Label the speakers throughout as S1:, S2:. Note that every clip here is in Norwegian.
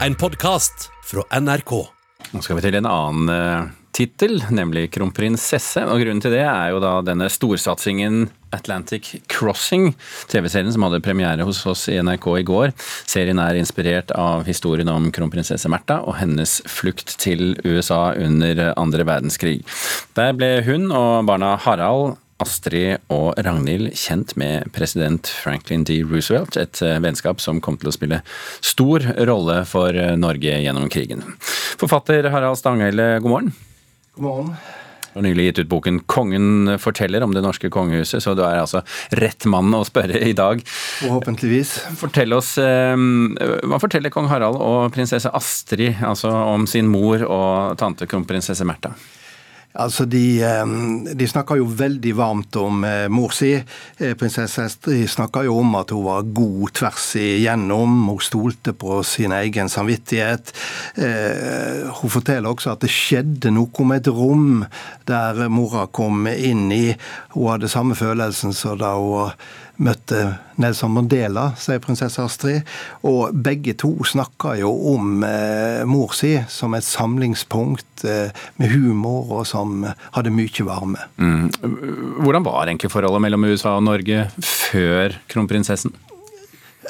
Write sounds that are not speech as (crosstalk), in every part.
S1: En podkast fra NRK.
S2: Nå skal vi til en annen uh, tittel, nemlig kronprinsesse. Og grunnen til det er jo da denne storsatsingen Atlantic Crossing, TV-serien som hadde premiere hos oss i NRK i går. Serien er inspirert av historien om kronprinsesse Märtha og hennes flukt til USA under andre verdenskrig. Der ble hun og barna Harald Astrid og Ragnhild kjent med president Franklin D. Roosevelt, et vennskap som kom til å spille stor rolle for Norge gjennom krigen. Forfatter Harald Stanghelle, god morgen.
S3: God morgen.
S2: Du har nylig gitt ut boken 'Kongen forteller' om det norske kongehuset, så du er altså rett mann å spørre i dag.
S3: Forhåpentligvis.
S2: Fortell oss, eh, Hva forteller kong Harald og prinsesse Astrid altså om sin mor og tante kronprinsesse Märtha?
S3: Altså, de, de snakker jo veldig varmt om eh, mor si. Eh, prinsesse Estrid snakker jo om at hun var god tvers igjennom. Hun stolte på sin egen samvittighet. Eh, hun forteller også at det skjedde noe med et rom der mora kom inn i. Hun hadde samme følelsen som da hun møtte Nelson Mandela, sier prinsesse Astrid. Og begge to snakka jo om eh, mor si som et samlingspunkt eh, med humor, og som hadde mye varme.
S2: Mm. Hvordan var egentlig forholdet mellom USA og Norge før kronprinsessen?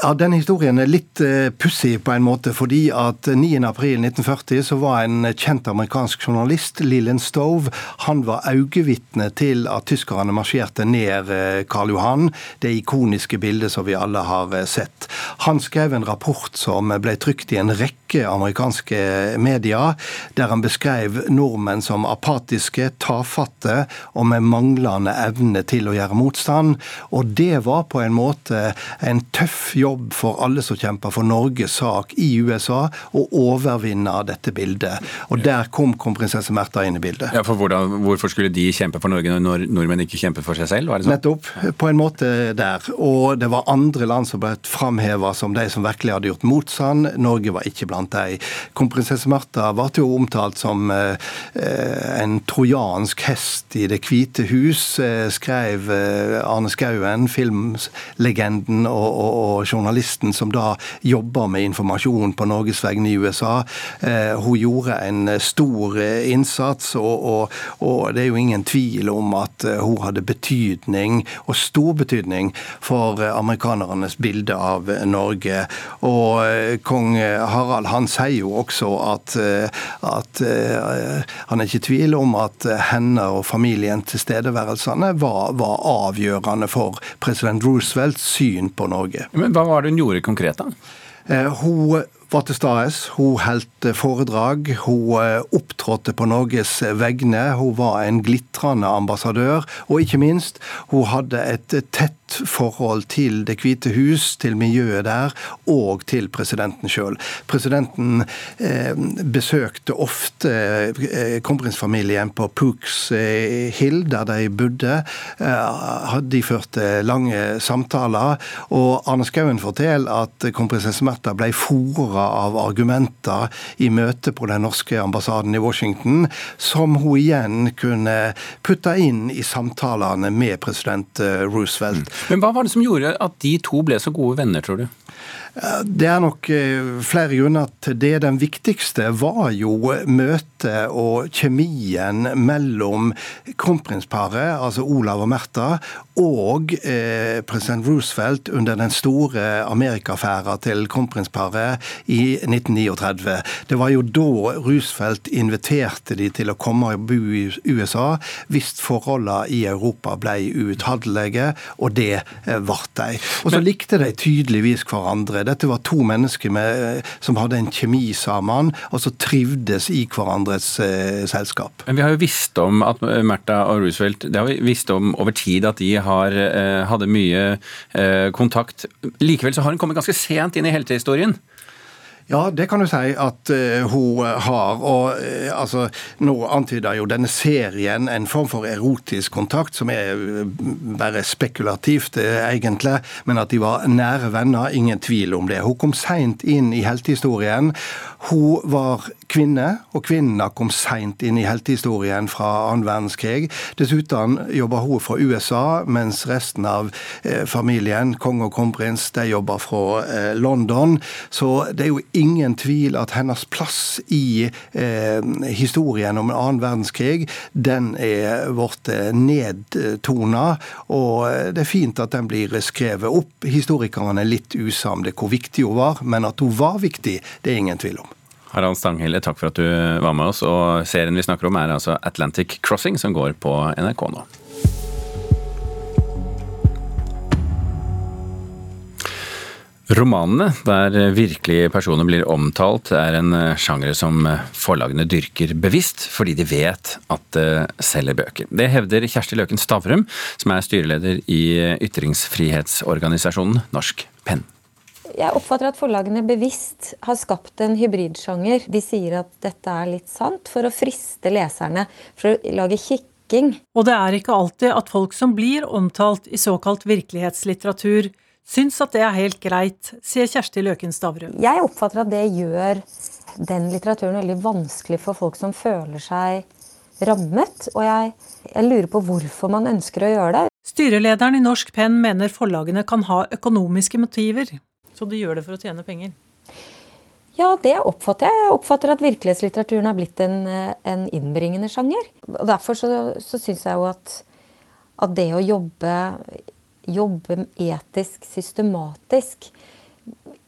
S3: Ja, Denne historien er litt uh, pussig på en måte, fordi at 9.4.1940 så var en kjent amerikansk journalist, Lillian Stove, han var øyevitne til at tyskerne marsjerte ned uh, Karl Johan, det ikoniske bildet som vi alle har uh, sett. Han skrev en rapport som ble trykt i en rekke amerikanske medier, der han beskrev nordmenn som apatiske, tafatte og med manglende evne til å gjøre motstand. Og det var på en måte en tøff jobb jobb for alle som kjemper for Norges sak i USA, å overvinne dette bildet. Og Der kom kronprinsesse Märtha inn i bildet.
S2: Ja, for hvordan, Hvorfor skulle de kjempe for Norge når nordmenn ikke kjemper for seg selv?
S3: Sånn? Nettopp. På en måte der. Og det var andre land som ble framheva som de som virkelig hadde gjort motstand. Norge var ikke blant de. Kronprinsesse Märtha ble jo omtalt som eh, en trojansk hest i Det hvite hus, eh, skrev eh, Arne Skouen, filmlegenden og, og, og journalisten som da jobber med informasjon på Norges vegne i USA. Eh, hun gjorde en stor eh, innsats, og, og, og, det er jo ingen tvil om at eh, hun hadde betydning, og stor betydning, for amerikanernes bilde av Norge. Og kong Harald han sier jo også at, at han er ikke i tvil om at henne og familien tilstedeværelsene var, var avgjørende for president Roosevelts syn på Norge.
S2: Men hva hva var det hun gjorde konkret, da?
S3: Eh, hun var til stede. Hun holdt foredrag. Hun eh, opptrådte på Norges vegne. Hun var en glitrende ambassadør. Og ikke minst, hun hadde et tett forhold til Det hvite hus, til miljøet der, og til presidenten sjøl. Presidenten eh, besøkte ofte eh, kronprinsfamilien på Pooks eh, Hill, der de bodde. Eh, de førte lange samtaler. Og Arne Skouen forteller at kronprinsesse Märtha ble fora av argumenter i møte på den norske ambassaden i Washington, som hun igjen kunne putte inn i samtalene med president eh, Roosevelt.
S2: Men hva var det som gjorde at de to ble så gode venner, tror du?
S3: Det er nok eh, flere grunner til det. Den viktigste var jo møtet og kjemien mellom kronprinsparet, altså Olav og Märtha, og eh, president Roosevelt under den store Amerikaaffæra til kronprinsparet i 1939. Det var jo da Roosevelt inviterte de til å komme og bo i USA hvis forholdene i Europa ble uutholdelige, og det eh, ble de. Og så likte de tydeligvis hverandre. Dette var to mennesker med, som hadde en kjemi sammen, og som trivdes i hverandres eh, selskap.
S2: Men Vi har jo visst om at Märtha og Roosevelt det har vi visst om over tid at de har, eh, hadde mye eh, kontakt. Likevel så har hun kommet ganske sent inn i heltehistorien.
S3: Ja, det kan du si at uh, hun har. Og uh, altså, nå antyder jo denne serien en form for erotisk kontakt, som er bare spekulativt, egentlig. Men at de var nære venner, ingen tvil om det. Hun kom seint inn i heltehistorien. Hun var kvinne, og kvinnene kom seint inn i heltehistorien fra annen verdenskrig. Dessuten jobber hun fra USA, mens resten av familien, kong og kronprins, de jobber fra London. Så det er jo ingen tvil at hennes plass i eh, historien om annen verdenskrig, den er blitt nedtona. Og det er fint at den blir skrevet opp. Historikerne er litt usamde hvor viktig hun var, men at hun var viktig, det er ingen tvil om.
S2: Harald Stanghelle, takk for at du var med oss. Og serien vi snakker om er altså Atlantic Crossing, som går på NRK nå. Romanene, der virkelige personer blir omtalt, er en sjanger som forlagene dyrker bevisst, fordi de vet at det selger bøker. Det hevder Kjersti Løken Stavrum, som er styreleder i ytringsfrihetsorganisasjonen Norsk Penn.
S4: Jeg oppfatter at forlagene bevisst har skapt en hybridsjanger. De sier at dette er litt sant, for å friste leserne, for å lage kikking.
S5: Og det er ikke alltid at folk som blir omtalt i såkalt virkelighetslitteratur, syns at det er helt greit, sier Kjersti Løken Stavrum.
S4: Jeg oppfatter at det gjør den litteraturen veldig vanskelig for folk som føler seg rammet. Og jeg, jeg lurer på hvorfor man ønsker å gjøre det.
S5: Styrelederen i Norsk Penn mener forlagene kan ha økonomiske motiver. Så de gjør det for å tjene penger?
S4: Ja, det oppfatter jeg. Jeg oppfatter at virkelighetslitteraturen har blitt en, en innbringende sjanger. Og Derfor så, så syns jeg jo at, at, det å jobbe, jobbe etisk, systematisk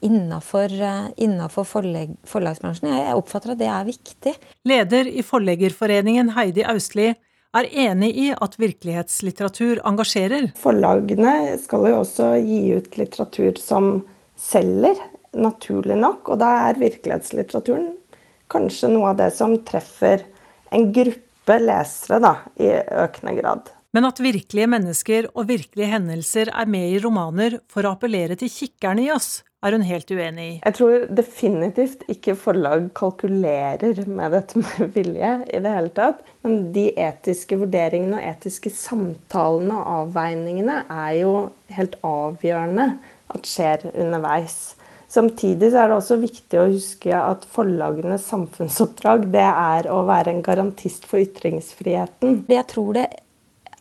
S4: innafor, innafor forleg, forlagsbransjen, jeg oppfatter at det er viktig.
S5: Leder i Forleggerforeningen, Heidi Austli, er enig i at virkelighetslitteratur engasjerer.
S6: Forlagene skal jo også gi ut litteratur som selger, naturlig nok. Og da er virkelighetslitteraturen kanskje noe av det som treffer en gruppe lesere da, i økende grad.
S5: Men at virkelige mennesker og virkelige hendelser er med i romaner for å appellere til kikkerne i oss, er hun helt uenig i.
S6: Jeg tror definitivt ikke forlag kalkulerer med dette med vilje i det hele tatt. Men de etiske vurderingene og etiske samtalene og avveiningene er jo helt avgjørende at skjer underveis. Samtidig er det også viktig å huske at forlagenes samfunnsoppdrag det er å være en garantist for ytringsfriheten.
S4: Jeg tror det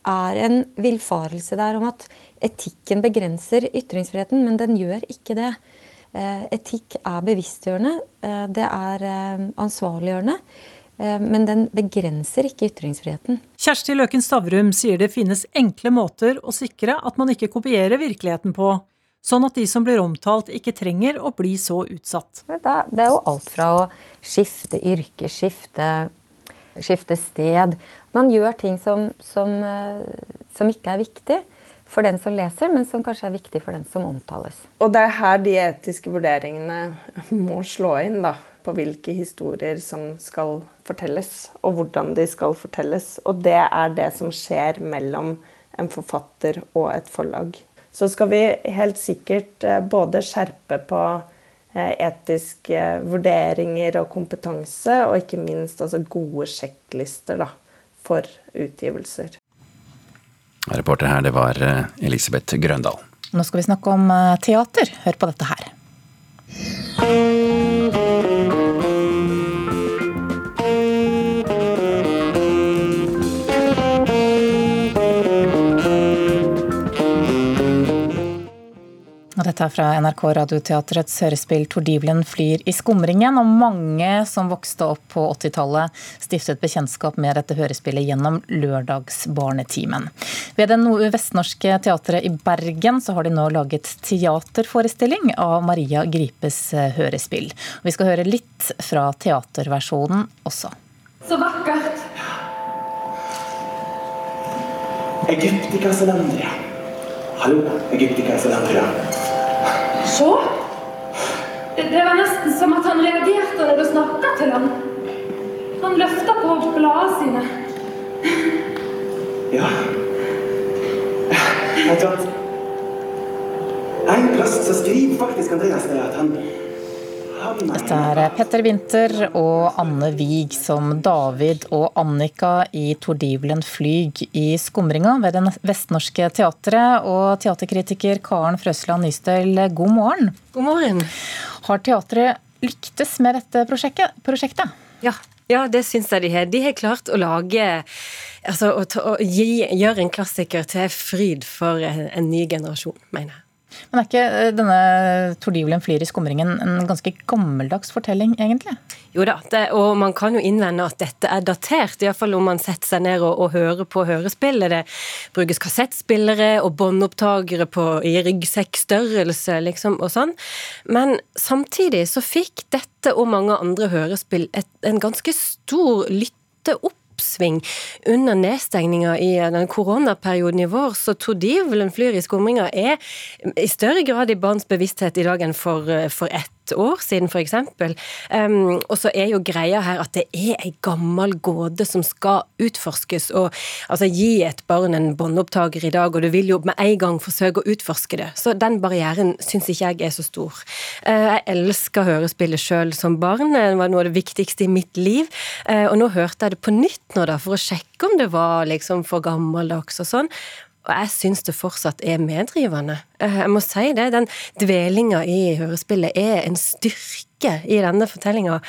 S4: er en villfarelse der om at etikken begrenser ytringsfriheten, men den gjør ikke det. Eh, etikk er bevisstgjørende, eh, det er eh, ansvarliggjørende. Men den begrenser ikke ytringsfriheten.
S5: Kjersti Løken Stavrum sier det finnes enkle måter å sikre at man ikke kopierer virkeligheten på sånn at de som blir omtalt, ikke trenger å bli så utsatt.
S4: Det er jo alt fra å skifte yrke, skifte, skifte sted Man gjør ting som, som, eh, som, ikke er viktig for den som leser, men som kanskje er viktig for den som omtales.
S6: Og det er her de etiske vurderingene må slå inn, da. På hvilke historier som skal fortelles, og hvordan de skal fortelles. Og det er det som skjer mellom en forfatter og et forlag så skal vi helt sikkert eh, både skjerpe på etiske vurderinger og kompetanse, og ikke minst altså gode sjekklister da, for utgivelser.
S2: Reporter her, det var eh, Elisabeth Grøndal.
S7: Nå skal vi snakke om teater. Hør på dette her. Dette her fra NRK Radioteatrets hørespill 'Tordivelen flyr i skumringen'. Og mange som vokste opp på 80-tallet, stiftet bekjentskap med dette hørespillet gjennom Lørdagsbarnetimen. Ved Det vestnorske teatret i Bergen så har de nå laget teaterforestilling av Maria Gripes eh, hørespill. Vi skal høre litt fra teaterversjonen også.
S8: Så vakkert!
S9: Egyptica Salandria. Hallo, Egyptica Salandria.
S8: Se! Det var nesten som at han reagerte når du snakka til ham. Han løfta på bladene sine.
S9: Ja. Vet du at En plass så skriver faktisk Andreas det at han
S7: dette er eh, Petter Winther og Anne Wiig som David og Annika i Tordivelen flyg i skumringa ved Det vestnorske teatret. Og teaterkritiker Karen Frøsland Nystøl, eh, god morgen.
S10: God morgen.
S7: Har teatret lyktes med dette prosjektet?
S10: Ja. ja, det syns jeg de har. De har klart å lage Altså å, ta, å gi, gjøre en klassiker til fryd for en, en ny generasjon, mener jeg.
S7: Men er ikke eh, denne Tordivelen flyr i skumringen en ganske gammeldags fortelling, egentlig?
S10: Jo da, det, og man kan jo innvende at dette er datert, iallfall om man setter seg ned og, og hører på hørespillet. Det brukes kassettspillere og båndopptakere i ryggsekkstørrelse, liksom, og sånn. Men samtidig så fikk dette og mange andre hørespill et, en ganske stor lytteopp oppsving. Under nedstengninga i den koronaperioden i vår, så Tordivelen flyr i skumringa er i større grad i barns bevissthet i dag enn for, for ett år siden, f.eks. Um, og så er jo greia her at det er ei gammel gåte som skal utforskes. Og altså gi et barn en båndopptaker i dag, og du vil jo med en gang forsøke å utforske det. Så den barrieren syns ikke jeg er så stor. Uh, jeg elsker hørespillet sjøl som barn, det var noe av det viktigste i mitt liv. Uh, og nå hørte jeg det på nytt nå da, for å sjekke om det var liksom for gammeldags og sånn. Og jeg syns det fortsatt er meddrivende. Eh, jeg må si det. Den dvelinga i hørespillet er en styrke i denne fortellinga.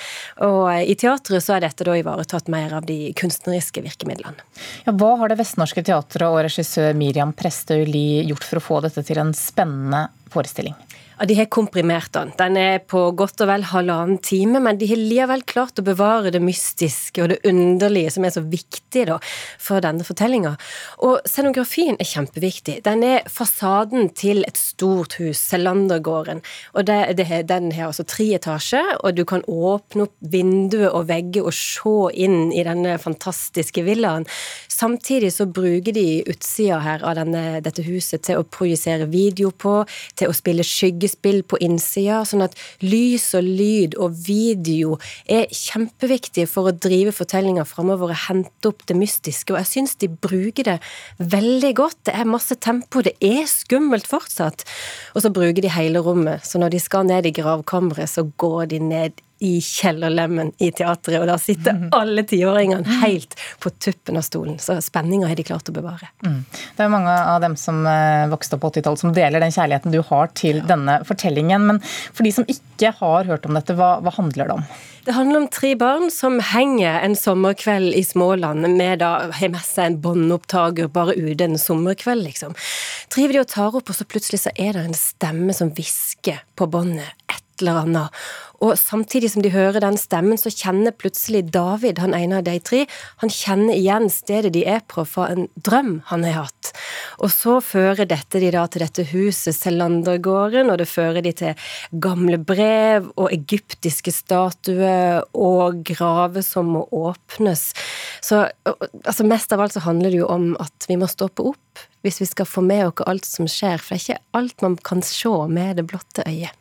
S10: Og i teatret så er dette da ivaretatt mer av de kunstneriske virkemidlene.
S7: Ja, hva har Det Vestnorske Teatret og regissør Miriam Prestøy Lie gjort for å få dette til en spennende forestilling?
S10: Ja, De har komprimert den. Den er på godt og vel halvannen time, men de har likevel klart å bevare det mystiske og det underlige som er så viktig da, for denne fortellinga. Og scenografien er kjempeviktig. Den er fasaden til et stort hus, Selandergården. Og det, det, Den har altså tre etasjer, og du kan åpne opp vinduet og vegger og se inn i denne fantastiske villaen. Samtidig så bruker de utsida her av denne, dette huset til å projisere video på, til å spille skyggespill på innsida, sånn at lys og lyd og video er kjempeviktig for å drive fortellinga framover og hente opp det mystiske, og jeg syns de bruker det veldig godt. Det er masse tempo, det er skummelt fortsatt. Og så bruker de hele rommet, så når de skal ned i gravkammeret, så går de ned i kjellerlemmen i teatret, og da sitter mm. alle tiåringene helt på tuppen av stolen. Så spenninga har de klart å bevare. Mm.
S7: Det er mange av dem som eh, vokste opp på 80-tallet som deler den kjærligheten du har til denne fortellingen. Men for de som ikke har hørt om dette, hva, hva handler det om?
S10: Det handler om tre barn som henger en sommerkveld i Småland med da har med seg en båndopptaker bare ute en sommerkveld, liksom. Driver de og tar opp, og så plutselig så er det en stemme som hvisker på båndet eller annet. Og samtidig som de hører den stemmen, så kjenner plutselig David, han ene av de tre, han kjenner igjen stedet de er på fra en drøm han har hatt. Og så fører dette de da til dette huset, Selandergården, og det fører de til gamle brev og egyptiske statuer og graver som må åpnes. Så altså mest av alt så handler det jo om at vi må stoppe opp hvis vi skal få med oss alt som skjer, for det er ikke alt man kan se med det blotte øyet.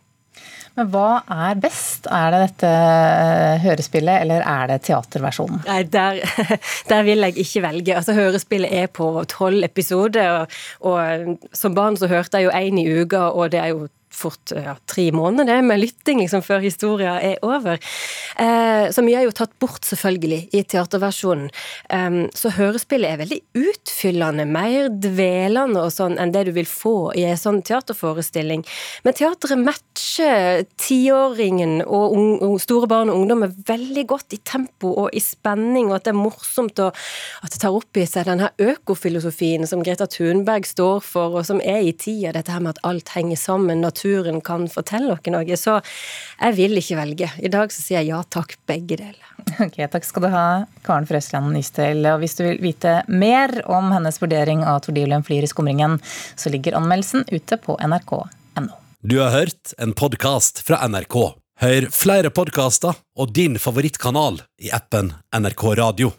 S7: Men hva er best? Er det dette eh, hørespillet, eller er det teaterversjonen?
S10: Nei, der, (laughs) der vil jeg ikke velge. Altså, Hørespillet er på tolv episoder, og, og, som barn så hørte jeg jo én i uka, og det er jo fort ja, tre måneder med lytting liksom, før historia er over. Eh, så mye er jo tatt bort, selvfølgelig, i teaterversjonen. Eh, så hørespillet er veldig utfyllende, mer dvelende og sånn enn det du vil få i en sånn teaterforestilling. Men teateret matcher tiåringen og, og, store barn og ungdommer veldig godt i tempo og i spenning, og at det er morsomt, og at det tar opp i seg denne økofilosofien som Greta Thunberg står for, og som er i tida, dette her med at alt henger sammen. natur naturen kan fortelle dere noe. Så jeg vil ikke velge. I dag så sier jeg ja takk, begge deler.
S7: Ok, Takk skal du ha, Karen Frøsland Nystøl. Og hvis du vil vite mer om hennes vurdering av Tordilien flyr i skumringen, så ligger anmeldelsen ute på nrk.no.
S1: Du har hørt en podkast fra NRK. Hør flere podkaster og din favorittkanal i appen NRK Radio.